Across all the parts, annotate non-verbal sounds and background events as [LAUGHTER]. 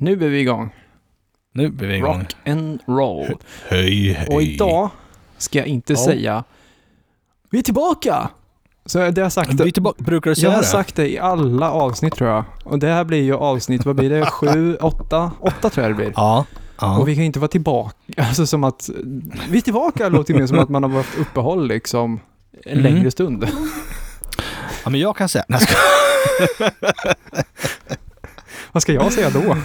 Nu är vi igång. Nu är vi igång. Rock and roll. Hej, hej. Och idag ska jag inte Ja. säga Vi är tillbaka! Så det har jag sagt. Vi är tillbaka. Brukar du Jag säga har det? sagt det i alla avsnitt tror jag. Och det här blir ju avsnitt, vad blir det? [LAUGHS] Sju, åtta? Åtta tror jag det blir. Ja. ja. Och vi kan inte vara tillbaka, alltså som att, vi är tillbaka låter ju mer som att man har haft uppehåll liksom en Mm. längre stund. ja, men jag kan säga... Nej, jag ska... [LAUGHS] Vad ska jag säga då?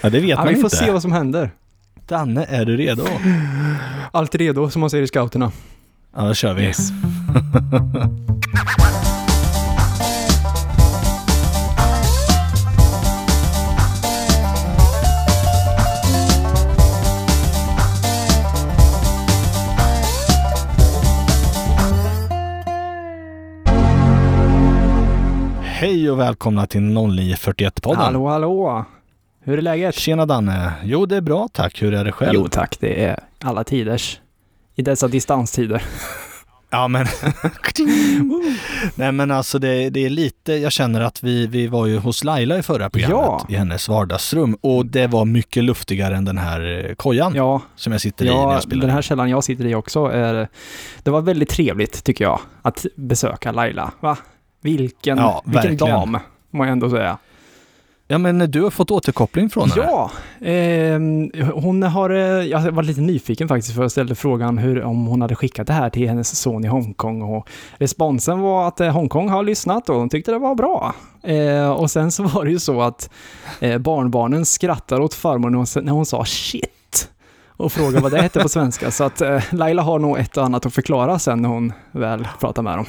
Ja, det vet Ja, man vi får inte. se vad som händer. Danne, är du redo? Allt redo, som man säger i scouterna. Ja, då kör vi. [LAUGHS] Hej och välkomna till 0941-podden. Hallå, hallå! Hur är läget? Tjena Danne. Jo, det är bra tack. Hur är det själv? Jo tack, det är alla tiders. I dessa distanstider. Ja men... [LAUGHS] Nej men alltså det, det är lite, jag känner att vi, vi var ju hos Laila i förra programmet Ja. i hennes vardagsrum och det var mycket luftigare än den här eh, kojan Ja, som jag sitter i när ja jag spelar. den här källan jag sitter i också är... Det var väldigt trevligt tycker jag, att besöka Laila. Va? Vilken, Ja, vilken verkligen. dam, må jag ändå säga. Ja men du har fått återkoppling från henne. Ja, ehm, hon har... eh, Jag var lite nyfiken faktiskt för jag ställde frågan hur, om hon hade skickat det här till hennes son i Hongkong och responsen var att eh, Hongkong har lyssnat och hon tyckte det var bra. Eh, och sen så [LAUGHS] var det ju så att eh, barnbarnen skrattar åt farmor när hon, när hon sa shit och frågade vad det hette på svenska. Så att eh, Laila har nog ett och annat att förklara sen när hon väl pratar med dem.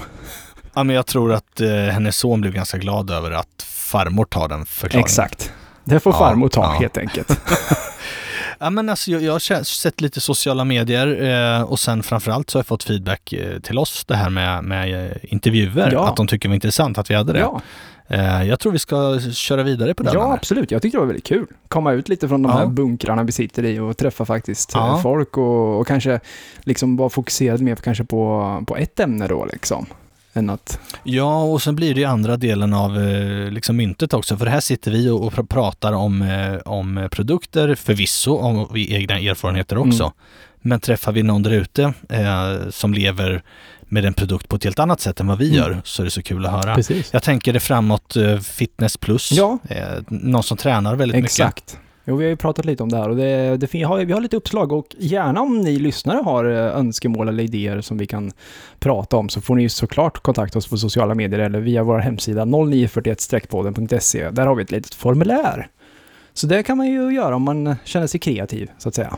Ja men jag tror att eh, hennes son blev ganska glad över att farmor tar den förklaringen. Exakt. Det får Ja, farmor ta ja. helt enkelt. [LAUGHS] Ja men alltså jag, jag har sett lite sociala medier eh, och sen framförallt så har jag fått feedback eh, till oss det här med, med eh, intervjuer. Ja. Att de tycker det var intressant att vi hade det. Ja. Eh, jag tror vi ska köra vidare på den. Ja, här. absolut. Jag tyckte det var väldigt kul. Komma ut lite från de här bunkrarna vi sitter i och träffa faktiskt eh, folk och, och kanske liksom vara fokuserad mer på, kanske på, på ett ämne då liksom. Än att, Ja, och sen blir det ju andra delen av eh, liksom myntet också, för här sitter vi och, och pr- pratar om, eh, om produkter, förvisso, om vi egna erfarenheter också. Mm. Men träffar vi någon där ute eh, som lever med en produkt på ett helt annat sätt än vad vi Mm. gör, så är det så kul att höra. precis. Jag tänker det framåt eh, fitness plus, Ja. eh, någon som tränar väldigt mycket. Exakt. Jo, vi har ju pratat lite om det här och det, det, fin- har, vi har lite uppslag och gärna om ni lyssnare har eh, önskemål eller idéer som vi kan prata om så får ni ju såklart kontakta oss på sociala medier eller via vår hemsida 0941-podden.se. Där har vi ett litet formulär. Så det kan man ju göra om man känner sig kreativ, så att säga.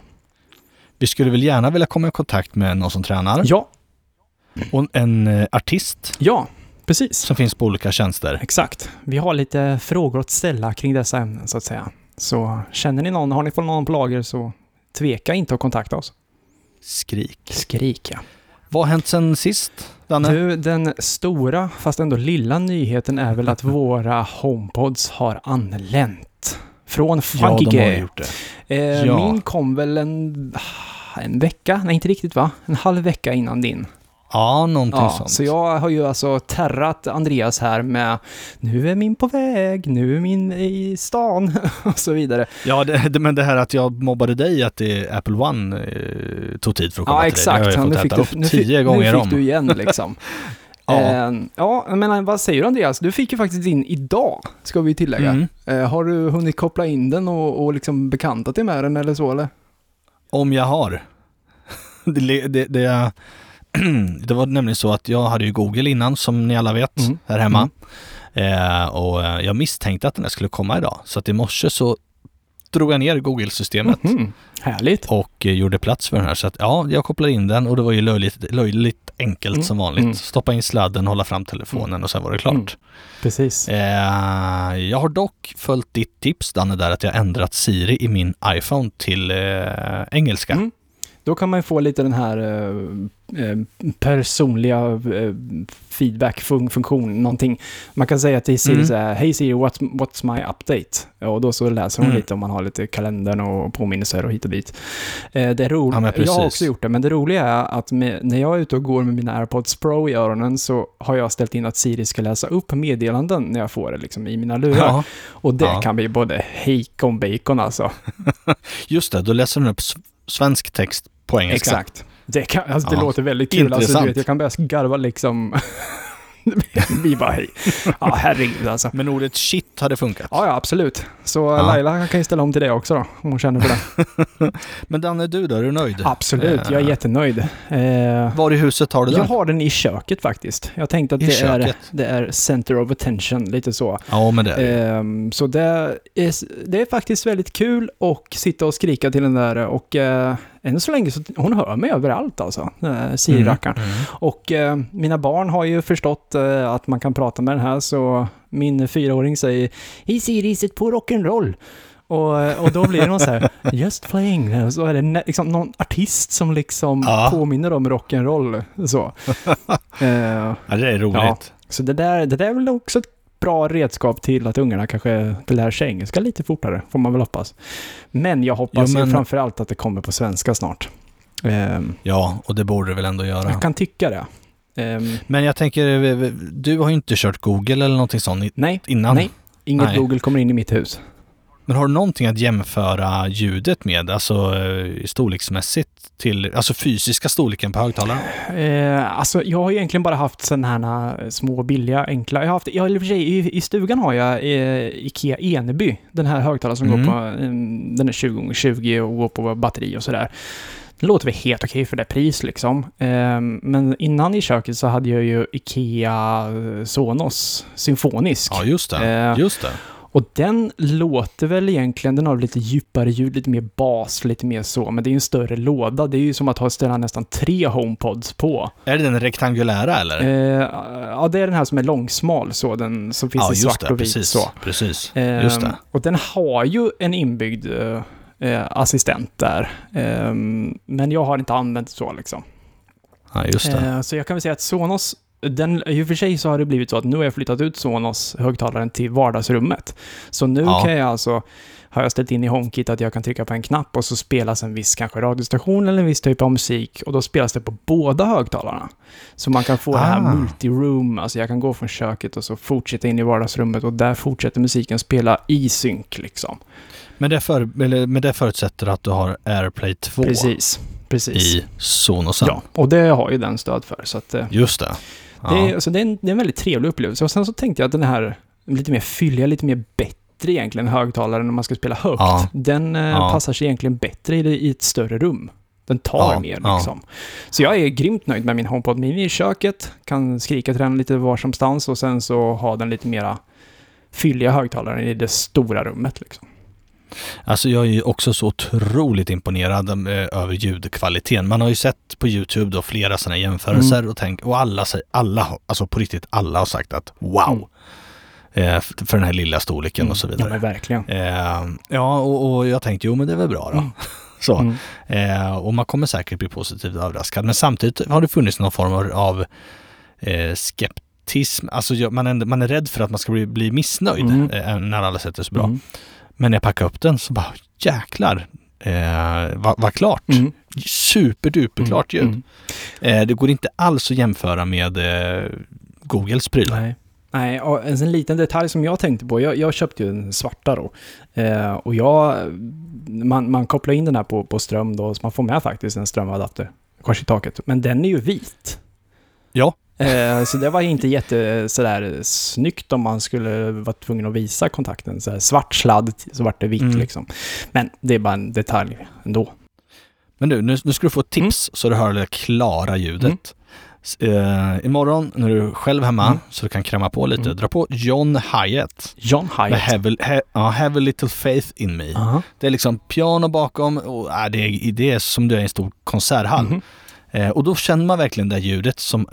Vi skulle väl gärna vilja komma i kontakt med någon som tränar Ja, och en eh, artist ja, precis. som finns på olika tjänster. Exakt. Vi har lite frågor att ställa kring dessa ämnen, så att säga. Så känner ni någon, har ni fått någon på lager så tveka inte att kontakta oss. Skrik. Skrik, ja. Vad har hänt sen sist, Danne? Du, den stora, fast ändå lilla nyheten är väl att [LAUGHS] våra HomePods har anlänt. Från ja, de har Fuggy. gjort det. eh, Ja. Min kom väl en, en vecka, nej inte riktigt va? En halv vecka innan din. Ja, någonting Ja, sånt. så jag har ju alltså terrat Andreas här med nu är min på väg, nu är min i stan [LAUGHS] och så vidare. Ja, det, men det här att jag mobbade dig att det Apple One eh, tog tid för att komma Ja, till dig. Det har jag Nu fått fick, du, upp nu, fick, tio gånger nu fick om. du igen liksom. [LAUGHS] Ja. Eh, ja, men vad säger du Andreas? Du fick ju faktiskt din idag, ska vi tillägga. Mm. Eh, har du hunnit koppla in den och, och liksom bekantat dig med den eller så eller? Om jag har. [LAUGHS] det, det, det, [CLEARS THROAT] det var nämligen så att jag hade ju Google innan, som ni alla vet, Mm. här hemma. Eh, och eh, jag misstänkte att den här skulle komma idag. Så att i morse så drog jag ner Google-systemet Mhm. Härligt. och eh, gjorde plats för den här. Så att ja, jag kopplade in den och det var ju löjligt, löjligt enkelt Mm. som vanligt. Mm. Stoppa in sladden, hålla fram telefonen och sen var det klart. Mm. Precis. Eh, jag har dock följt ditt tips Danne där att jag ändrat Siri i min iPhone till eh, engelska. Då kan man få lite den här eh, eh, personliga eh, feedback-funktion, någonting. Man kan säga till Siri Mm. så här, hej Siri, what's, what's my update? Och då så läser hon Mm. lite om man har lite kalendern och påminnelser och hit och dit. Eh, det är roligt. Ja, jag har också gjort det, men det roliga är att med, när jag är ute och går med mina AirPods Pro i öronen så har jag ställt in att Siri ska läsa upp meddelanden när jag får det liksom, i mina lurar. Ja, Och det Ja. kan bli både hejkon bacon alltså. [LAUGHS] just det. Då läser den upp svensk text på engelska. Exakt. Det, kan, alltså, det Ja. låter väldigt kul. Alltså, du Intressant. vet, jag kan börja garva liksom. [LAUGHS] Vi bara hej. Ja, herregud alltså. Men ordet shit hade funkat. Ja, ja, absolut. Så Ja. Laila kan ju ställa om till det också då, om hon känner för det. [LAUGHS] Men Danne, du då? Är du nöjd? Absolut, jag är Eh, jättenöjd. Eh, Var i huset har du den? jag har den i köket faktiskt. Jag tänkte att I det är, det är center of attention, lite så. Ja, men det är det. Ehm, så det är, det är faktiskt väldigt kul att sitta och skrika till den där och eh, än så länge så hon hör mig överallt alltså, eh, Siri-rackaren. Mm. Och eh, mina barn har ju förstått eh, att man kan prata med den här så min fyraåring säger Hej Siri, sätt på rock'n'roll. Och, eh, och då blir det någon så här, [LAUGHS] just playing, så är det liksom någon artist som liksom Ja. påminner om rock'n'roll. Så. [LAUGHS] Eh, Ja, det är roligt. Ja. så det där, det där är väl också ett bra redskap till att ungarna kanske lär sig engelska lite fortare, får man väl hoppas. Men jag hoppas Jo, men- framför allt att det kommer på svenska snart. Ehm, Ja, och det borde det väl ändå göra. Jag kan tycka det. Ehm, Men jag tänker, eh, du har ju inte kört Google eller någonting sånt nej, innan. nej. Inget Nej. Google kommer in i mitt hus. Men har du någonting att jämföra ljudet med, alltså eh, storleksmässigt till, alltså fysiska storleken på högtalaren? Eh, alltså, jag har egentligen bara haft sådana här eh, små, billiga, enkla. Jag har haft, ja, i i, stugan har jag eh, Ikea Eneby. Den här högtalaren som Mm. går på, eh, den är 20x20 och går på batteri och sådär. Det låter väl helt okej för det pris liksom. Eh, men innan i köket så hade jag ju Ikea Sonos Symfonisk. Ja, just det. Just det. Och den låter väl egentligen, den har lite djupare ljud, lite mer bas, lite mer så, men det är ju en större låda. Det är ju som att ha ställa nästan tre HomePods på. Är det den rektangulära eller? Eh, ja, det är den här som är långsmal så, den som finns ja, i svart det. och vit Precis. så. Precis. Eh, Just det. Och den har ju en inbyggd eh, eh, assistent där. Eh, men jag har inte använt så liksom. Ja, just det. Eh, så jag kan väl säga att Sonos, den, i och för sig så har det blivit så att nu har jag flyttat ut Sonos högtalaren till vardagsrummet. Så nu Ja. kan jag alltså, har jag ställt in i HomeKit att jag kan trycka på en knapp och så spelas en viss kanske radiostation eller en viss typ av musik och då spelas det på båda högtalarna. Så man kan få det här Ah. multi-room, alltså jag kan gå från köket och så fortsätta in i vardagsrummet och där fortsätter musiken spela i synk liksom. Men, det för, men det förutsätter att du har AirPlay 2 Precis, precis. i Sonosen. Ja, och det har ju den stöd för så att eh, Just det. Ja. Det, är, alltså, det, är en, det är en väldigt trevlig upplevelse. Och sen så tänkte jag att den här lite mer fylliga, lite mer bättre egentligen högtalaren när man ska spela högt. Ja. Den eh, Ja. passar sig egentligen bättre i, ett större rum. Den tar Ja, mer liksom. Så jag är grymt nöjd med min HomePod Mini i köket. Kan skrika till den lite var som stans och sen så ha den lite mera fylliga högtalaren i det stora rummet liksom. Alltså jag är ju också så otroligt imponerad eh, över ljudkvaliteten. Man har ju sett på YouTube då flera sådana jämförelser Mm. och, tänk, och alla, alla, alltså på riktigt alla har sagt att wow! Eh, f- för den här lilla storleken och så Mm. Ja vidare. men verkligen. Eh, ja, och, och jag tänkte jo men det är väl bra då. Mm. [LAUGHS] Så. Mm. Eh, och man kommer säkert bli positivt överraskad. Men samtidigt har det funnits någon form av eh, skeptism. Alltså man är, man är rädd för att man ska bli, bli missnöjd Mm. eh, när alla sätter så bra. Mm. Men när jag packade upp den så bara jäklar, eh, vad vad klart. Mm. Superduperklart ljud. Mm. Eh, det går inte alls att jämföra med eh, Googles prylar. Nej. Nej, och en liten detalj som jag tänkte på, jag, jag köpte ju en svarta då. Eh, och jag, man, man kopplar in den här på, på ström då, så man får med faktiskt en strömadapter kors i taket. Men den är ju vit. Ja. [LAUGHS] Eh, så det var inte jätte sådär snyggt om man skulle vara tvungen att visa kontakten. Så svart sladd, så vart det vitt Mm. liksom. Men det är bara en detalj ändå. Men du, nu, nu ska du få ett tips så du hör det klara ljudet. Mm. Eh, imorgon när du är själv hemma Mm. så du kan kräma på lite, Mm. dra på John Hyatt John med Hyatt. have, a- ha, have a little faith in me. Aha. Det är liksom piano bakom och äh, det, är, det är som du är i en stor konserthall. Eh, och då känner man verkligen det ljudet som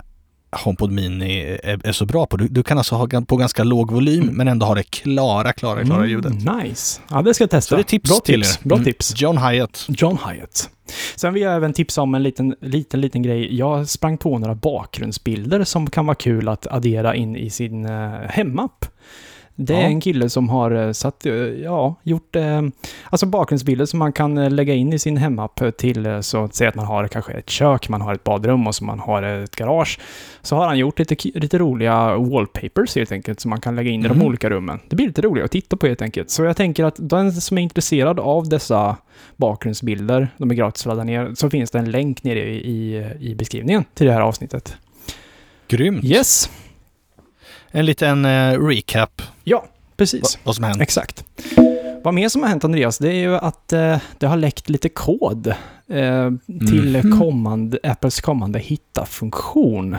HomePod Mini är, är så bra på. Du, du kan alltså ha på ganska låg volym Mm. men ändå ha det klara, klara, klara ljudet. Mm, nice. Ja, det ska jag testa. Så det är tips Bra till tips. er. Bra Mm. tips. John Hyatt. John Hyatt. Sen vill jag även tipsa om en liten, liten, liten grej. Jag sprang på några bakgrundsbilder som kan vara kul att addera in i sin uh, hemapp. Det är Ja. en kille som har eh, satt, eh, ja, gjort eh, alltså bakgrundsbilder som man kan lägga in i sin hemapp till så att säga att man har kanske ett kök, man har ett badrum och så man har ett garage. Så har han gjort lite, lite roliga wallpapers helt enkelt som man kan lägga in i Mhm. de olika rummen. Det blir lite roligt att titta på helt enkelt. Så jag tänker att den som är intresserad av dessa bakgrundsbilder, de är gratis att ladda ner, så finns det en länk nere i, i, i beskrivningen till det här avsnittet. Grymt. Yes, En liten eh, recap ja, precis. vad, vad som hänt. Exakt. Vad mer som har hänt Andreas, det är ju att eh, det har läckt lite kod eh, till Mhm. kommande, Apples kommande hitta-funktion.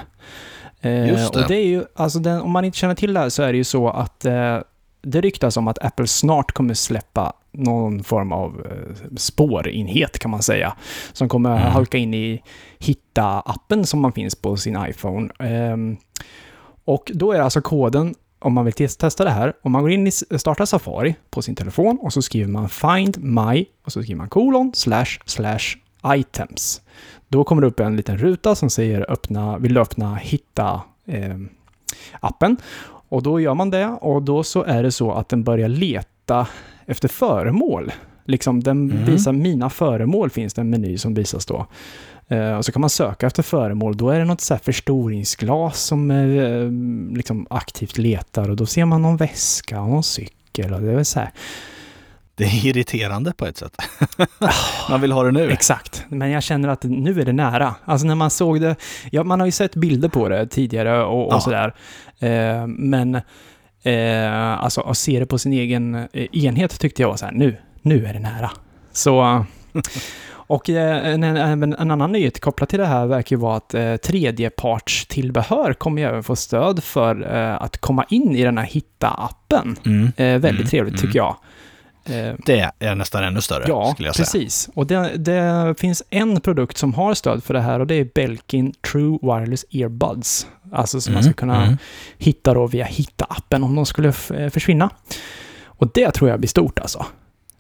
Eh, Just det. Och det är ju, alltså den, om man inte känner till det här så är det ju så att eh, det ryktas om att Apple snart kommer släppa någon form av eh, spårenhet kan man säga. Som kommer Mm. halka in i Hitta-appen som man finns på sin iPhone. Och då är alltså koden, om man vill tes- testa det här, om man går in i startar Safari på sin telefon och så skriver man find my och så skriver man kolon slash slash items. Då kommer det upp en liten ruta som säger öppna, vill du öppna hitta eh, appen? Och då gör man det och då så är det så att den börjar leta efter föremål. Liksom den Mhm. visar mina föremål finns det en meny som visas då. Eh, och så kan man söka efter föremål. Då är det något så här förstoringsglas som eh, liksom aktivt letar och då ser man någon väska och någon cykel och det är så här. Det är irriterande på ett sätt. [LAUGHS] Man vill ha det nu. Exakt, men jag känner att nu är det nära. Alltså när man såg det, ja man har ju sett bilder på det tidigare och, och Ja. sådär. Eh, men eh, alltså att se det på sin egen eh, enhet tyckte jag var så här, nu, nu är det nära. Så, [LAUGHS] och eh, en, en, en annan nyhet kopplat till det här verkar ju vara att eh, tredjepartstillbehör kommer ju även få stöd för eh, att komma in i den här Hitta-appen. Mm. Eh, väldigt Mm, trevligt mm. tycker jag. Eh, Det är nästan ännu större, Ja, skulle jag säga. precis. Och det, det finns en produkt som har stöd för det här och det är Belkin True Wireless Earbuds. Alltså som man ska Mm, kunna mm. hitta då via Hitta-appen om de skulle eh, försvinna. Och det tror jag blir stort alltså.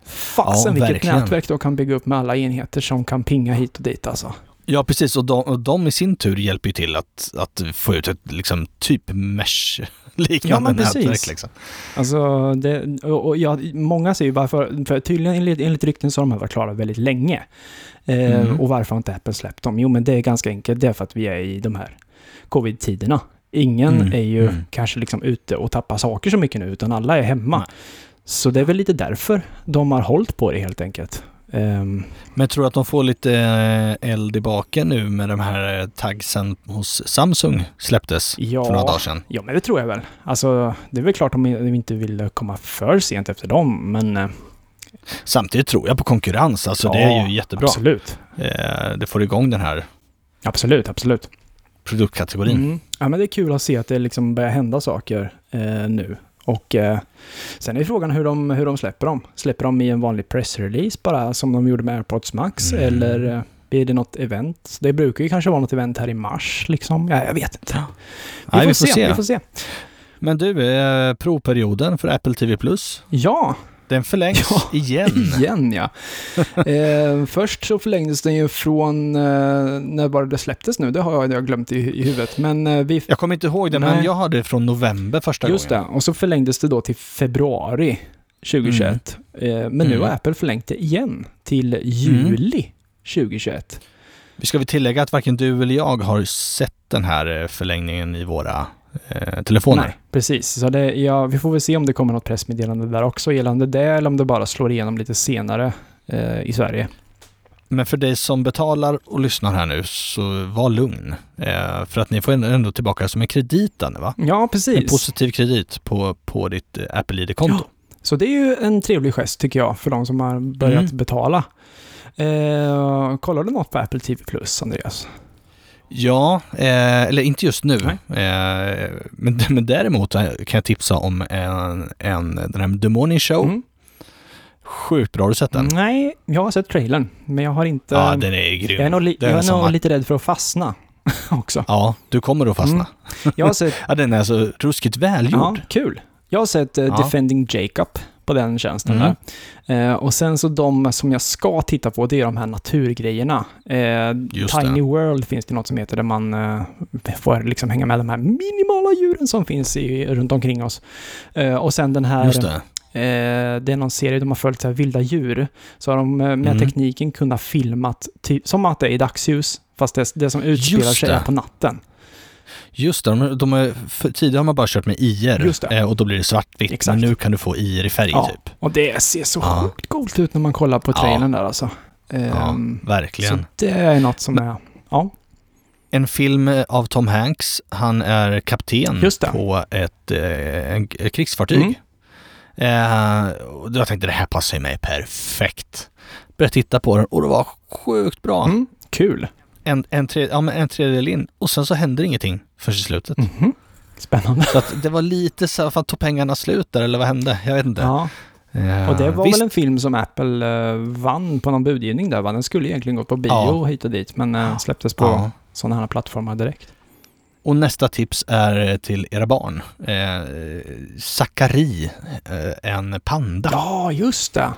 Fasen Ja, vilket verkligen. nätverk de kan bygga upp med alla enheter som kan pinga hit och dit alltså. Ja, precis. Och de, och de i sin tur hjälper ju till att, att få ut ett liksom, typ mesh-liknande [LAUGHS] Ja, nätverk. Liksom. Alltså, det, och, och ja, många säger ju varför, för tydligen enligt, enligt rykten så har de här varit klara väldigt länge. Eh, Mm. Och varför har inte Apple släppt dem? Jo, men det är ganska enkelt. Det är för att vi är i de här covid-tiderna. Ingen Mm, är ju mm. kanske liksom ute och tappar saker så mycket nu, utan alla är hemma. Så det är väl lite därför de har hållit på det helt enkelt. Ehm, Men jag tror att de får lite eh, eld i baken nu med de här eh, tagsen hos Samsung släpptes ja, för några dagar sedan. ja, men det tror jag väl. Alltså, det är väl klart om de inte vill komma för sent efter dem, men... eh, Samtidigt tror jag på konkurrens, alltså det är ju jättebra. Absolut. Det får igång den här Absolut, absolut. produktkategorin. Mm. Ja, men det är kul att se att det liksom börjar hända saker eh, nu. Och eh, sen är frågan hur de, hur de släpper dem. Släpper de i en vanlig pressrelease bara, som de gjorde med AirPods Max? Mm. Eller eh, blir det något event? Det brukar ju kanske vara något event här i mars, liksom. Ja, jag vet inte. Vi, Nej, får, vi får se, se. Vi får se. Men du, eh, provperioden för Apple TV Plus, Ja, den förlängs Ja, igen. [LAUGHS] igen ja. eh, först så förlängdes den ju från, eh, när var det det släpptes nu? Det har jag, jag glömt i, i huvudet. Men eh, vi Jag kommer inte ihåg det, Nej. men jag hade det från november första Just gången. det, och så förlängdes det då till februari 2021. Eh, Men nu Mm. har Apple förlängt det igen till juli 2021. Vi ska väl tillägga att varken du eller jag har sett den här eh, förlängningen i våra eh, telefoner. Nej, precis. Så det, ja, vi får väl se om det kommer något pressmeddelande där också gällande det, eller om det bara slår igenom lite senare eh, i Sverige. Men för dig som betalar och lyssnar här nu, så var lugn. Eh, för att ni får ändå tillbaka som en kredit, Danne, va? Ja, En precis. positiv kredit på, på ditt eh, Apple ID-konto. Så det är ju en trevlig gest tycker jag, för de som har börjat Mm. betala. Eh, kollar du något på Apple TV Plus, Andreas? Ja, eh, eller inte just nu. Eh, men, [LAUGHS] men däremot kan jag tipsa om en, en, den här The Morning Show. Mm. Sjukt bra, har du sett den? Nej, jag har sett trailern, men jag har inte... Ja, den är grym. jag är nog, li- jag är nog lite rädd för att fastna [LAUGHS] också. Ja, du kommer att fastna. Jag har sett [LAUGHS] Ja, den är så ruskigt välgjord. Ja, kul. Jag har sett eh, Ja. Defending Jacob på den tjänsten Mm. där. Eh, och sen så de som jag ska titta på, det är de här naturgrejerna. Eh, Tiny det. World finns det något som heter där man eh, får liksom hänga med de här minimala djuren som finns i, runt omkring oss. Eh, och sen den här. Eh, det är någon serie de har följt så här, vilda djur. Så har de eh, med Mm. tekniken kunnat filmat, typ, som att det är i dagsljus, fast det, det som utspelar sig är på natten. Just det, de, de är, tidigare har man bara kört med IR eh, och då blir det svartvitt. Exakt. Men nu kan du få IR i färg Ja. typ. Och det ser så Ja. sjukt coolt ut när man kollar på trailern där alltså. Ja, Ehm, verkligen. så det är något som är... Ja, En film eh, av Tom Hanks. Han är kapten på ett, eh, krigsfartyg. Mm. Eh, och jag tänkte det här passar ju mig perfekt. Började titta på den och det var sjukt bra. mm, kul. En, en, tre, ja, men en tredjedel in och sen så händer ingenting förrän i slutet. Mhm. Spännande. Så att det var lite så, fan tog pengarna slut där eller vad hände? Jag vet inte. Ja. Eh, Och det var visst, väl en film som Apple eh, vann på någon budgivning där va? Den skulle egentligen gått på bio Ja. hit och dit, men eh, släpptes på ja. sådana här plattformar direkt. Och nästa tips är till era barn. Eh, Sakari, eh, en panda. Ja, just det.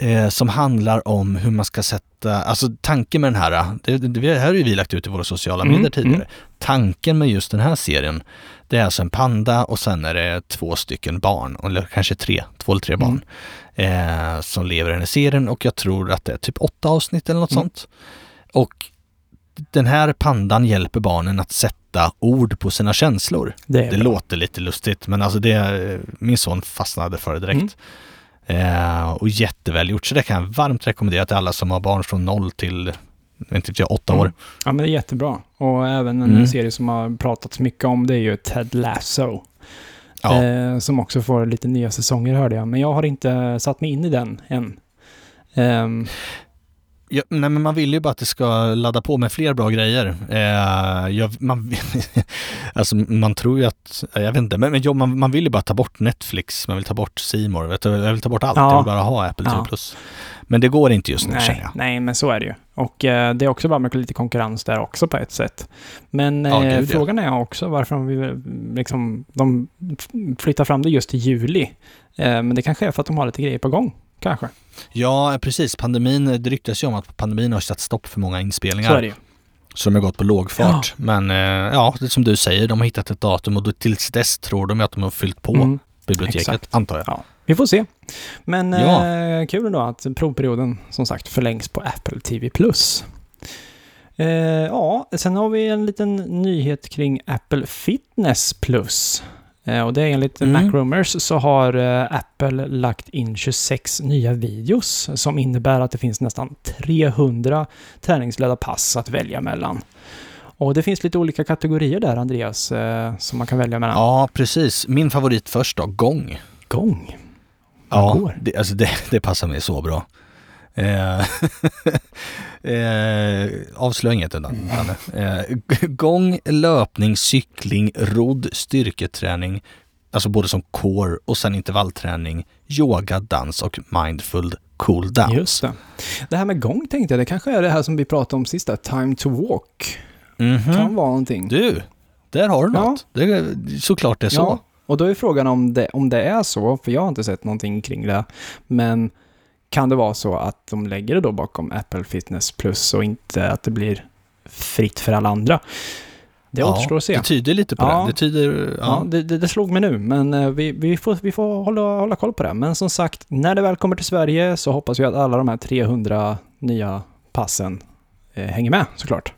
Eh, som handlar om hur man ska sätta, alltså tanken med den här, det, det, här har ju vi lagt ut i våra sociala Mm, medier tidigare. mm. Tanken med just den här serien, det är alltså en panda och sen är det två stycken barn, eller kanske tre, två eller tre barn, eh, som lever i den här serien och jag tror att det är typ åtta avsnitt eller något Mm. sånt. Och den här pandan hjälper barnen att sätta ord på sina känslor. Det Det låter lite lustigt men alltså det, min son fastnade för det direkt. Eh, och jätteväl gjort, så det kan jag varmt rekommendera till alla som har barn från noll till, jag vet inte, åtta år. Mm. Ja, men det är jättebra. Och även en Mm. serie som har pratats mycket om, det är ju Ted Lasso. Ja. Eh, som också får lite nya säsonger hörde jag, men jag har inte satt mig in i den än. Ehm, Ja, nej, men man vill ju bara att det ska ladda på med fler bra grejer. Eh, jag, man, [LAUGHS] alltså, man tror ju att, jag vet inte, men, men ja, man, man vill ju bara ta bort Netflix, man vill ta bort More, vet du, jag vill ta bort allt, Ja. jag vill bara ha Apple Ja. TV+. Plus. Men det går inte just nu känner nej, jag. nej, men så är det ju. Och eh, det är också bra med lite konkurrens där också på ett sätt. Men Ja, eh, gud, ja. frågan är också varför de, vill, liksom, de flyttar fram det just till juli. Eh, men det kanske är för att de har lite grejer på gång, kanske. Ja, precis. Pandemin, det ryktas ju om att pandemin har satt stopp för många inspelningar. Så är det ju. Så de har gått på låg fart. Men eh, ja, det som du säger, de har hittat ett datum och tills dess tror de att de har fyllt på Mm. biblioteket, exakt. antar jag. Ja, vi får se. Men Ja. eh, kul då att provperioden som sagt förlängs på Apple TV+. Eh, ja, sen har vi en liten nyhet kring Apple Fitness Plus. Eh, och det är enligt Mm. Macrumors så har eh, Apple lagt in 26 nya videos som innebär att det finns nästan 300 träningsledda pass att välja mellan. Och det finns lite olika kategorier där, Andreas, eh, som man kan välja mellan. Ja, precis. Min favorit först då, gång. Gång. Ja, det, alltså det, [LAUGHS] det passar mig så bra. Eh, [LAUGHS] eh, avslöja inget utan, Danne. Eh, g- [LAUGHS] gång, löpning, cykling, rodd, styrketräning, alltså både som core och sen intervallträning, yoga, dans och mindful cool down. Just det. Det här med gång tänkte jag, det kanske är det här som vi pratade om sist, där, time to walk. Mhm. Kan vara någonting. Du, där har du Ja. något. Det är, såklart det är så. Ja, och då är frågan om det, om det är så, för jag har inte sett någonting kring det, men kan det vara så att de lägger det då bakom Apple Fitness Plus och inte att det blir fritt för alla andra? Det återstår att se. Det tyder lite på Ja. det. Det tyder, Ja, ja. det, det, det slog mig nu, men eh, vi, vi får, vi får hålla, hålla koll på det. Men som sagt, när det väl kommer till Sverige så hoppas vi att alla de här 300 nya passen eh, hänger med såklart.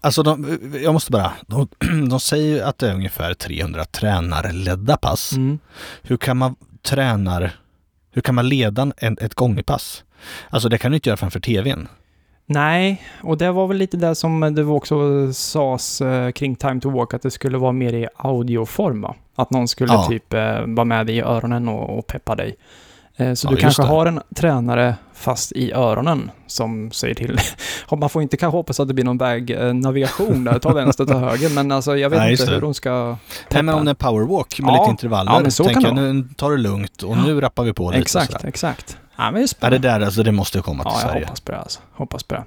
Alltså, de, jag måste bara, de, [CLEARS THROAT] de säger ju att det är ungefär 300 tränarledda pass. Mm. Hur kan man tränar, hur kan man leda en, ett gångpass? Alltså det kan du inte göra framför tvn. Nej, och det var väl lite det som det också sades eh, kring Time to Walk, att det skulle vara mer i audioform va? Att någon skulle Ja. typ eh, vara med dig i öronen och, peppa dig. Eh, så Ja, du kanske det. har en tränare fast i öronen som säger till. [LAUGHS] Man får inte kanske hoppas att det blir någon vägnavigation där, ta vänster, ta höger, men alltså jag vet Nej, inte hur de ska. Nej men om det är powerwalk med Ja. lite intervaller. Ja, men så tänker kan jag, nu tar det lugnt och nu rappar vi på lite. Exakt, exakt. Ja, men det är Ja, det där alltså, det måste komma till Ja, jag Sverige. hoppas på det alltså. Hoppas på det.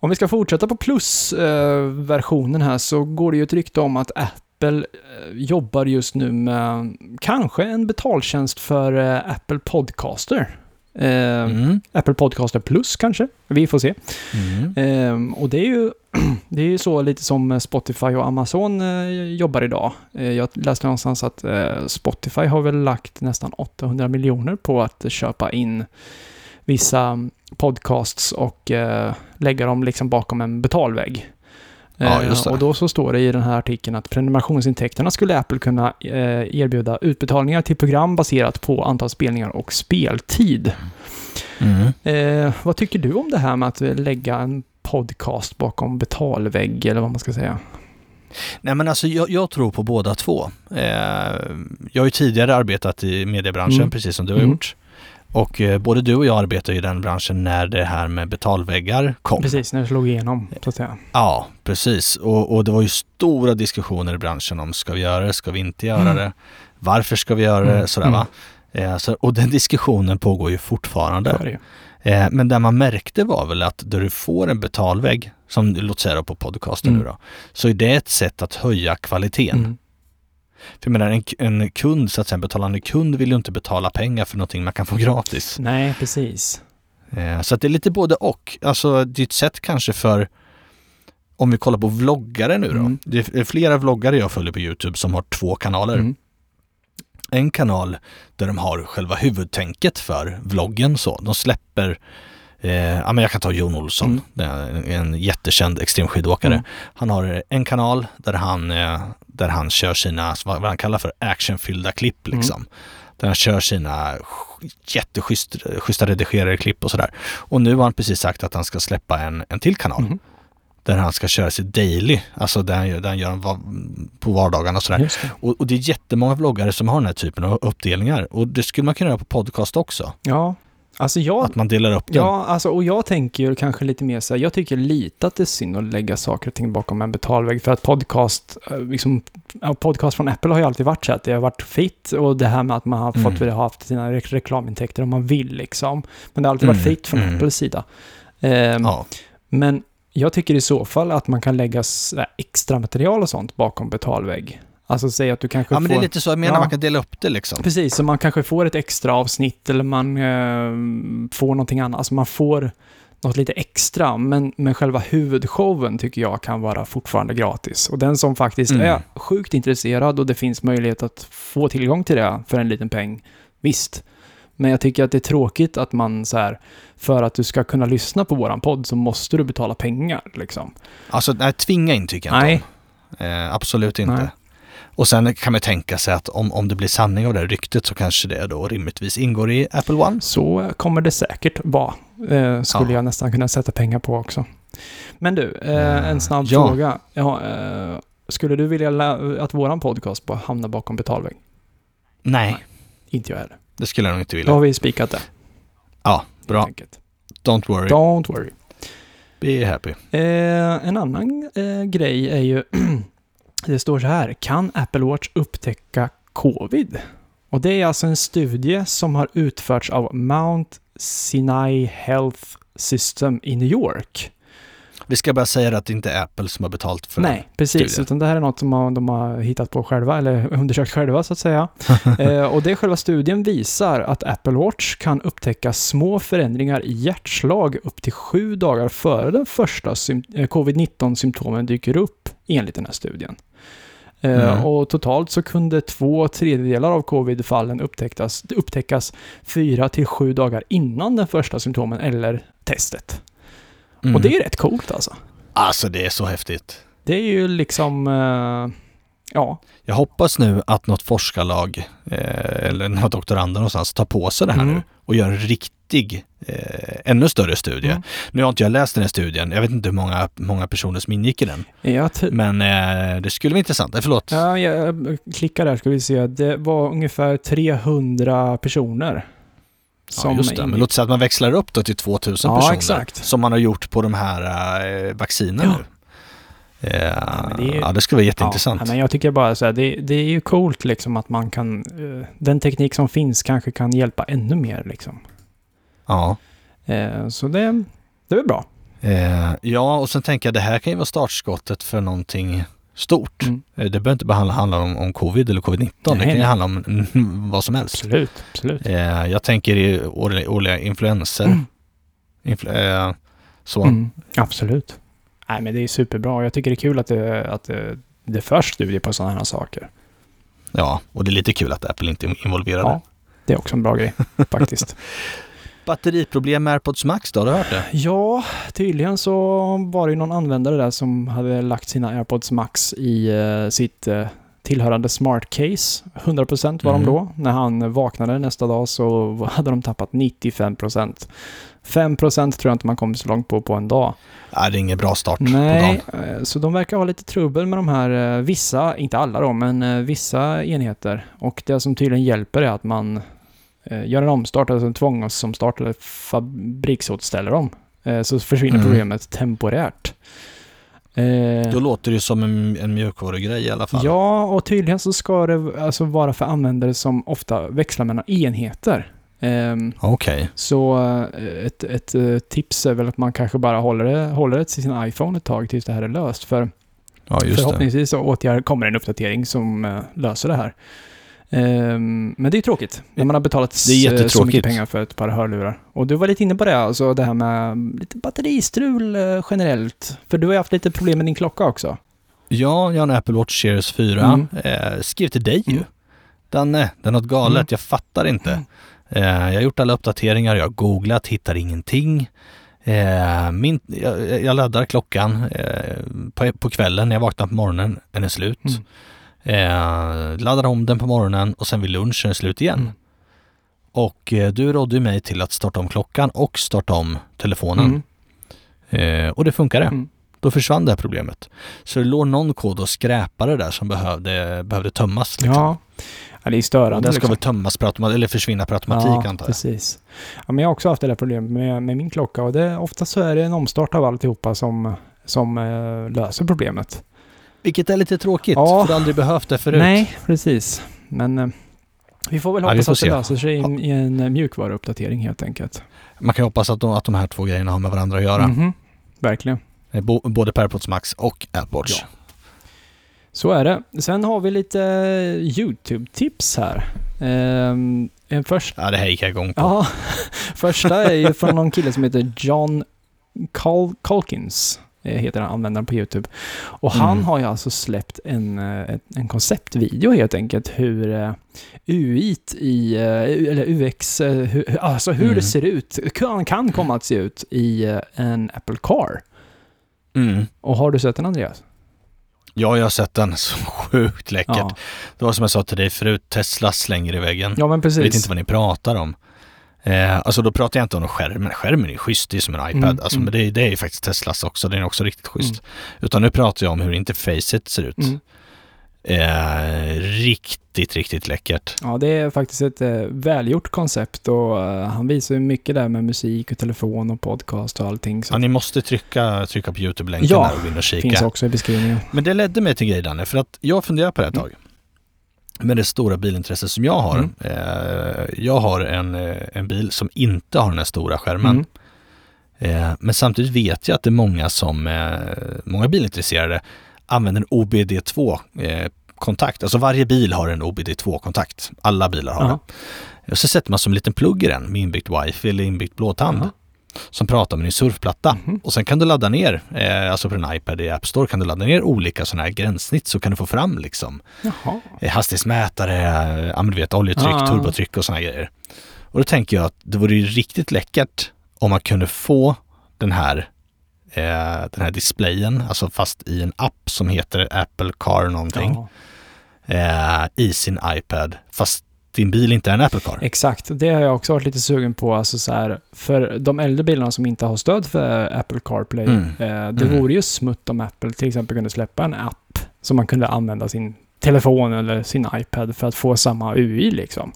Om vi ska fortsätta på plus-versionen här så går det ju ett rykte om att Apple eh, jobbar just nu med kanske en betaltjänst för eh, Apple Podcaster. Eh, Mm. Apple Podcaster Plus kanske, vi får se. Mm. Ehm, och det är ju [CLEARS THROAT] det är ju så lite som Spotify och Amazon eh, jobbar idag. Eh, jag läste någonstans att eh, Spotify har väl lagt nästan 800 miljoner på att köpa in vissa podcasts och eh, lägga dem liksom bakom en betalvägg. Ja, Eh, just det. Och då så står det i den här artikeln att prenumerationsintäkterna skulle Apple kunna eh, erbjuda utbetalningar till program baserat på antal spelningar och speltid. Mm. Eh, vad tycker du om det här med att lägga en podcast bakom betalvägg, eller vad man ska säga? Nej men alltså jag, jag tror på båda två. Eh, jag har ju tidigare arbetat i mediebranschen Mm. precis som du har Mm. gjort. Och eh, både du och jag arbetar i den branschen när det här med betalväggar kom. Precis, när det slog igenom, så att säga. Ja, precis. Och, och det var ju stora diskussioner i branschen om ska vi göra det, ska vi inte göra Mm. det? Varför ska vi göra det? Mm, Sådär va. Eh, så, och den diskussionen pågår ju fortfarande. Det. Eh, men det man märkte var väl att där du får en betalvägg, som låt säga då på podcasten Mm. nu då, så är det ett sätt att höja kvaliteten. För jag menar, en, en kund, så att säga, en betalande kund vill ju inte betala pengar för någonting man kan få gratis. Nej, precis. Eh, så att det är lite både och. Alltså det är ett sätt kanske för, om vi kollar på vloggare nu då. Mm. Det är flera vloggare jag följer på Youtube som har två kanaler. Mm. En kanal där de har själva huvudtänket för vloggen så. De släpper Eh, ja, men jag kan ta Jon Olsson, Mm. en, jättekänd extremskidåkare. Mm. Han har en kanal där han, eh, där han kör sina, vad han kallar för actionfyllda klipp Mm. liksom. Där han kör sina sch- jätteschyssta redigerade klipp och sådär. Och nu har han precis sagt att han ska släppa en, en till kanal. Mm. Där han ska köra sitt daily, alltså där han gör, där han gör va- på vardagarna och sådär. Det. Och, och det är jättemånga vloggare som har den här typen av uppdelningar. Och det skulle man kunna göra på podcast också. Ja, alltså jag... Att man delar upp den. Ja, alltså, och jag tänker ju kanske lite mer så här, jag tycker lite att det är synd att lägga saker och ting bakom en betalvägg, för att podcast, eh, liksom, podcast från Apple har ju alltid varit så att det har varit fritt och det här med att man har Mm. fått ha haft sina re- reklamintäkter om man vill liksom. Men det har alltid varit Mm, fritt från mm. Apples sida. Ehm, Ja. Men jag tycker i så fall att man kan lägga extra material och sånt bakom betalvägg. Alltså säg att du kanske ja, men får... det är lite så jag menar, Ja. man kan dela upp det liksom. Precis, så man kanske får ett extra avsnitt eller man eh, får någonting annat. Alltså man får något lite extra, men, men själva huvudshowen tycker jag kan vara fortfarande gratis. Och den som faktiskt Mm. är sjukt intresserad och det finns möjlighet att få tillgång till det för en liten peng, visst. Men jag tycker att det är tråkigt att man så här, för att du ska kunna lyssna på våran podd så måste du betala pengar liksom. Alltså, nej, tvinga in tycker jag Nej. inte om. Eh, absolut inte. Nej. Och sen kan man tänka sig att om, om det blir sanning av det här ryktet så kanske det då rimligtvis ingår i Apple One. Så kommer det säkert vara. Eh, skulle Ja. jag nästan kunna sätta pengar på också. Men du, eh, en snabb Ja. fråga. Ja, eh, skulle du vilja att våran podcast bara hamnar bakom betalvägg? Nej, Nej. Inte jag heller. det skulle jag nog inte Då vilja. har vi spikat det. Ja, bra. Don't worry. Don't worry. Be happy. Eh, en annan eh, grej är ju, [CLEARS THROAT] det står så här, kan Apple Watch upptäcka covid? Och det är alltså en studie som har utförts av Mount Sinai Health System i New York. Vi ska bara säga att det inte är Apple som har betalt för Nej, precis. studien. Utan det här är något som de har hittat på själva, eller [LAUGHS] undersökt själva så att säga. [LAUGHS] eh, och det själva studien visar att Apple Watch kan upptäcka små förändringar i hjärtslag upp till sju dagar före den första eh, covid-19-symptomen dyker upp, enligt den här studien. Eh, Mm. Och totalt så kunde två tredjedelar av covid-fallen upptäckas, upptäckas fyra till sju dagar innan den första symptomen eller testet. Mm. Och det är rätt coolt alltså. Alltså det är så häftigt. Det är ju liksom, eh, ja, Jag hoppas nu att något forskarlag eh, eller några doktorander någonstans tar på sig det här Mm. nu och gör en riktig, eh, ännu större studie. Mm. Nu har inte jag läst den här studien, jag vet inte hur många, många personer som ingick i den. jag, t- Men eh, det skulle vara intressant. Eh, förlåt. ja, jag klickar där ska vi se. Det var ungefär 300 personer. ja, just det. Men låt säga att man växlar upp då till 2000 Ja, personer. exakt. Som man har gjort på de här eh, vaccinerna Ja. nu. Det ja, det skulle vara jätteintressant. Ja, men jag tycker bara så här, det, det är ju coolt liksom att man kan, eh, den teknik som finns kanske kan hjälpa ännu mer liksom. Ja. Eh, så det, det är bra. Eh, ja, och sen tänker jag det här kan ju vara startskottet för någonting stort. Mm. Det behöver inte bara handla, om, om covid eller covid-19. det kan ju handla om vad som helst. Absolut, absolut. Jag tänker i årliga, influenser. Mm. Influ, så. Mm, absolut. Nej, men det är superbra och jag tycker det är kul att det, att det, det förs studier på sådana här saker. Ja, och det är lite kul att Apple inte är involverade. Ja, det är också en bra grej [LAUGHS] faktiskt. Batteriproblem med AirPods Max då, har du hört det? Ja, tydligen så var det någon användare där som hade lagt sina AirPods Max i eh, sitt eh, tillhörande smart case. 100% var Mhm. de då. När han vaknade nästa dag så hade de tappat 95%. 5% tror jag inte man kommer så långt på på en dag. Nej, det är ingen bra start på Nej, dagen. eh, så de verkar ha lite trubbel med de här, eh, vissa, inte alla då, men eh, vissa enheter. Och det som tydligen hjälper är att man gör en omstart, alltså en tvångsomstart eller fabriksåterställer dem. Så försvinner Mm. problemet temporärt. Då låter det som en, en mjukvarugrej i alla fall. Ja, och tydligen så ska det alltså vara för användare som ofta växlar mellan enheter. Ehm, Okej. så eh, ett, ett eh, tips är väl att man kanske bara håller det, håller det till sin iPhone ett tag tills det här är löst. För Ja, förhoppningsvis så åtgärd, kommer en uppdatering som eh, löser det här. Ehm, men det är tråkigt när man har betalat så mycket pengar för ett par hörlurar. Och du var lite inne på det, alltså det här med lite batteristrul generellt. För du har ju haft lite problem med din klocka också. Ja, jag har en Apple Watch Series 4. Mm. Eh, skrev till dig ju. Mm. Danne, det är något galet. Mm. Jag fattar inte. Eh, jag har gjort alla uppdateringar, jag har googlat, hittar ingenting. Eh, min, jag, jag laddar klockan eh, på, på kvällen när jag vaknar på morgonen, den är slut. Mm. Eh, laddar om den på morgonen och sen vid lunch är den slut igen. Mm. Och eh, du rådde mig till att starta om klockan och starta om telefonen. Mm. Eh, och det funkade. Mm. Då försvann det här problemet. Så det låg någon kod och skräpare där som behövde, behövde tömmas. Liksom. Ja. Ja, det är störande. den ska liksom. väl tömmas per automatik, eller försvinna per automatik ja, antar jag. precis. Ja, men jag har också haft det där problemet med, med min klocka och det, ofta så är det en omstart av alltihopa som, som eh, löser problemet. Vilket är lite tråkigt, Ja. för du har aldrig behövt det förut. Nej, precis. Men eh, vi får väl Ja, hoppas får att det se. löser sig i, i en mjukvaruuppdatering helt enkelt. Man kan ju hoppas att de, att de här två grejerna har med varandra att göra. Mhm. Verkligen. Eh, både per AirPods Max och Watch. Ja. Så är det. Sen har vi lite eh, YouTube-tips här. Ehm, en första Ja, det här gick jag igång på. Ja, [LAUGHS] första är ju från någon kille som heter John Col Colkins. eh, Heter han, användaren på YouTube. Och han Mm. har ju alltså släppt en, eh, en konceptvideo helt enkelt hur UI i, eller UX, hur, alltså hur Mm. det ser ut, kan, kan komma att se ut i en Apple Car. Mm. Och har du sett den Andreas? Ja, jag har sett den. Så sjukt läckert. Ja, Det var som jag sa till dig förut, Tesla slänger i väggen. ja men Jag precis. vet inte vad ni pratar om. Eh, alltså då pratar jag inte om skärmen. Skärmen är schysst, det är som en iPad. Mm, alltså, mm. Men det, är- det är ju faktiskt Teslas också, den är också riktigt schysst. Utan nu pratar jag om hur interfacet ser ut. Mm. Eh, riktigt, riktigt läckert. Ja, det är faktiskt ett eh, välgjort koncept och eh, han visar ju mycket där med musik och telefon och podcast och allting. Så Ja, ni måste trycka, trycka på YouTube-länken Ja, där och gå in och kika. finns också i beskrivningen. Men det ledde mig till grejen Danne, för att jag funderar på det ett Mm. tag. Med det stora bilintresse som jag har. Mm. Eh, jag har en, eh, en bil som inte har den här stora skärmen. Mm. Eh, men samtidigt vet jag att det är många som, många bilintresserade använder en OBD2-kontakt. alltså varje bil har en OBD2-kontakt. Alla bilar har Ja. det. Och så sätter man som en liten plugg i den med inbyggt wifi eller inbyggt blåtand. Ja. Som pratar med din surfplatta. Mhm. Och sen kan du ladda ner, eh, alltså på en iPad i App Store kan du ladda ner olika sådana här gränssnitt så kan du få fram liksom Jaha. eh, hastighetsmätare, eh, ja men du vet oljetryck, Ah. turbotryck och sådana grejer. Och då tänker jag att det vore ju riktigt läckert om man kunde få den här eh, den här displayen, alltså fast i en app som heter Apple Car någonting, eh, i sin iPad, fast din bil inte är en Apple Car. Exakt, det har jag också varit lite sugen på. Alltså så här, för de äldre bilarna som inte har stöd för Apple CarPlay, Mm. eh, det Mm. vore ju smutt om Apple till exempel kunde släppa en app som man kunde använda sin telefon eller sin iPad för att få samma UI liksom.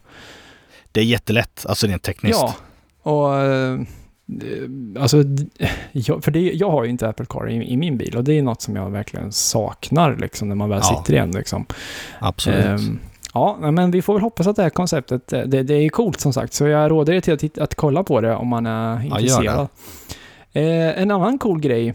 Det är jättelätt, alltså rent tekniskt. Ja, och eh, alltså, jag, för det, jag har ju inte Apple Car i, i min bil och det är något som jag verkligen saknar liksom när man väl Ja. sitter igen liksom. Absolut. Ehm, ja, men vi får väl hoppas att det här konceptet, eh, det, det är coolt som sagt, så jag råder er till att, att kolla på det om man är intresserad. Eh, en annan cool grej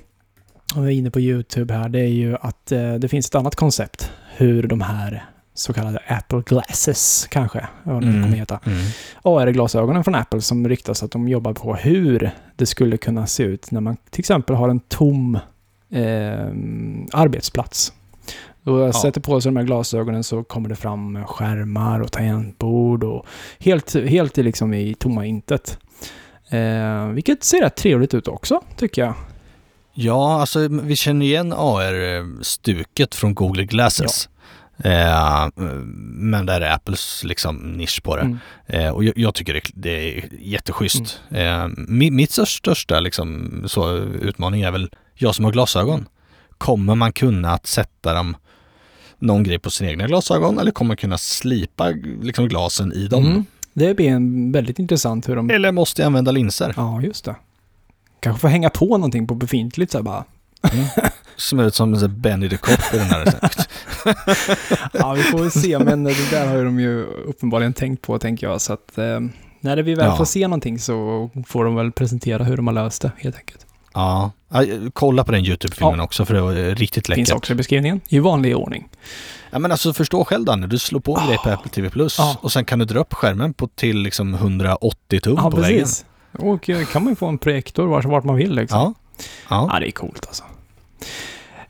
om vi är inne på YouTube här, det är ju att eh, det finns ett annat koncept hur de här så kallade Apple Glasses kanske, vad det Mm. kommer heta. Mm. AR-glasögonen från Apple som ryktas att de jobbar på hur det skulle kunna se ut när man till exempel har en tom eh, arbetsplats. Då jag Ja. sätter på sig de här glasögonen så kommer det fram skärmar och tangentbord och helt, helt i liksom i tomma intet. Eh, vilket ser rätt trevligt ut också, tycker jag. Ja, alltså vi känner igen AR-stuket från Google Glasses. Eh, men där är Apples liksom nisch på det. Mm. Eh, och jag, jag tycker det, det är jätteschysst. Eh, mi, mitt största liksom, så, utmaning är väl, jag som har glasögon. Kommer man kunna att sätta dem någon grej på sina egna glasögon eller kommer man kunna slipa liksom, glasen i dem? Mm. Det blir en väldigt intressant hur de... Eller måste jag använda linser? Ja, just det. Kanske få hänga på någonting på befintligt så här bara. [LAUGHS] Som ut som en Benny the Cop i den här. [LAUGHS] Ja, vi får väl se, men det där har ju de ju uppenbarligen tänkt på, tänker jag. Så att eh, när vi väl Ja. får se någonting så får de väl presentera hur de har löst det, helt enkelt. ja, kolla på den YouTube-filmen Ja. också för det var riktigt läckert. Finns också i beskrivningen, i vanlig ordning. Ja men alltså förstå själv Danne, du slår på en grej på Ah. Apple TV Plus Ja. och sen kan du dra upp skärmen på till liksom 180 tum Ja, på väggen. precis. Och eh, kan man ju få en projektor vart, vart man vill liksom. Ja. Ja. Ja, det är coolt alltså.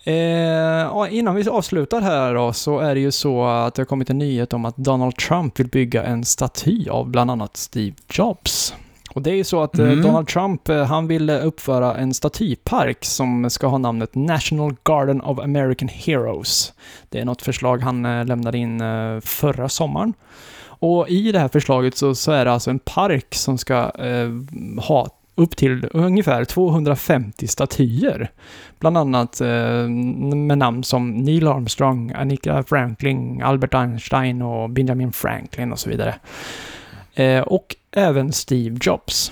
Eh, innan vi avslutar här då, så är det ju så att det har kommit en nyhet om att Donald Trump vill bygga en staty av bland annat Steve Jobs. Och det är ju så att eh, Mm. Donald Trump, eh, han vill eh, uppföra en statypark som ska ha namnet National Garden of American Heroes. Det är något förslag han lämnade in förra sommaren. Och i det här förslaget så, så är det alltså en park som ska eh, ha upp till ungefär 250 statyer. Bland annat eh, med namn som Neil Armstrong, Annika Franklin, Albert Einstein och Benjamin Franklin och så vidare. Eh, och även Steve Jobs.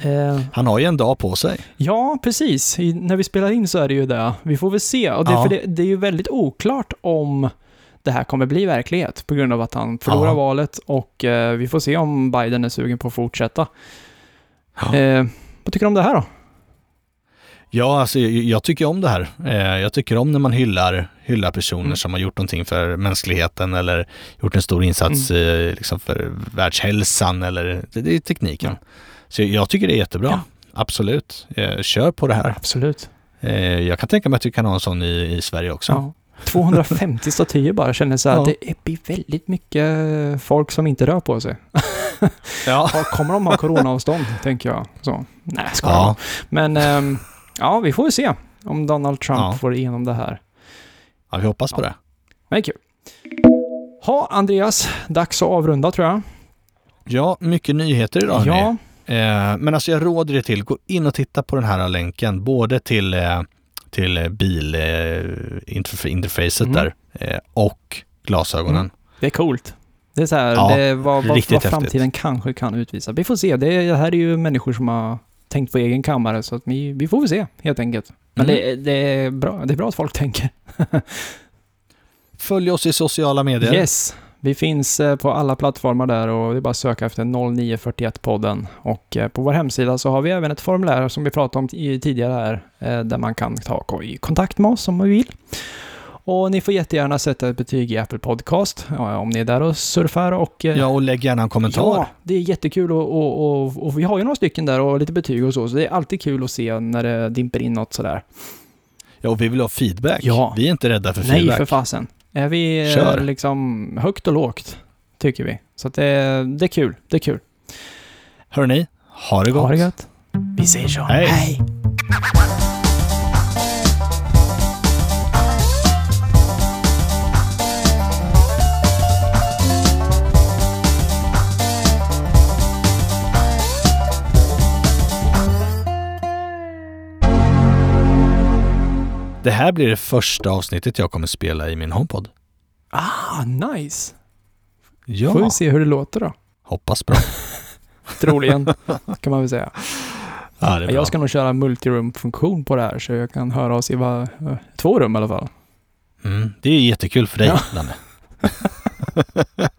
Eh, Han har ju en dag på sig. Ja, precis. I, när vi spelar in så är det ju det. Vi får väl se. Och det, Ja. det, det är ju väldigt oklart om det här kommer bli verklighet på grund av att han förlorar Ja. valet och eh, vi får se om Biden är sugen på att fortsätta. Ja. Eh, vad tycker du om det här då? Ja, alltså jag, jag tycker om det här. Eh, jag tycker om när man hyllar, hyllar personer Mm. som har gjort någonting för mänskligheten eller gjort en stor insats Mm. eh, liksom för världshälsan eller det, det är tekniken. Så jag, jag tycker det är jättebra. Ja. Absolut. Eh, kör på det här. Absolut. Eh, jag kan tänka mig att vi kan ha en sån i, i Sverige också. Ja. 250 [LAUGHS] statyer bara, känner så här, Ja. det blir väldigt mycket folk som inte rör på sig. [LAUGHS] Ja. Kommer de ha coronaavstånd, tänker jag. Så. Nej, ska ja. Men ehm, ja, vi får väl se om Donald Trump Ja. får igenom det här. ja, vi hoppas på det. Men det är kul. Ha, Andreas, dags att avrunda tror jag. Ja, mycket nyheter idag. Ja, Eh, men alltså jag råder er till, gå in och titta på den här länken, både till, eh, till eh, bilinterfacet Mm. där eh, och glasögonen. Mm. det är coolt. Det är så här, Ja, det är vad, vad, vad framtiden kanske kan utvisa. Vi får se. Det, är, det här är ju människor som har tänkt på egen kammare, så att vi, vi får väl se helt enkelt. Men Mm. det, det, är bra, det är bra att folk tänker. [LAUGHS] Följ oss i sociala medier. Yes. Vi finns eh, på alla plattformar där och det är bara att söka efter 0941-podden. Och eh, på vår hemsida så har vi även ett formulär som vi pratade om tidigare här, eh, där man kan ta i kontakt med oss om man vill. Och ni får jättegärna sätta ett betyg i Apple Podcast om ni är där och surfar och... Ja, och lägg gärna en kommentar. Ja, det är jättekul och, och, och, och vi har ju några stycken där och lite betyg och så, så det är alltid kul att se när det dimper in något sådär. Ja, och vi vill ha feedback. Ja. Vi är inte rädda för Nej, feedback. för fasen. Är vi eh, Kör. liksom högt och lågt, tycker vi. Så det, det är kul, det är kul. Hörrni, ha det gott. Ha det gött. Vi säger så. Hej. Hej. Det här blir det första avsnittet jag kommer spela i min HomePod. Ah, nice. Ja, Får vi se hur det låter då. hoppas bra. [LAUGHS] Troligen, kan man väl säga. Ja, det är bra. Jag ska nog köra multirum-funktion på det här, så jag kan höra oss i va, eh, två rum i alla fall. Mm, det är jättekul för dig, Ja. Danne. [LAUGHS]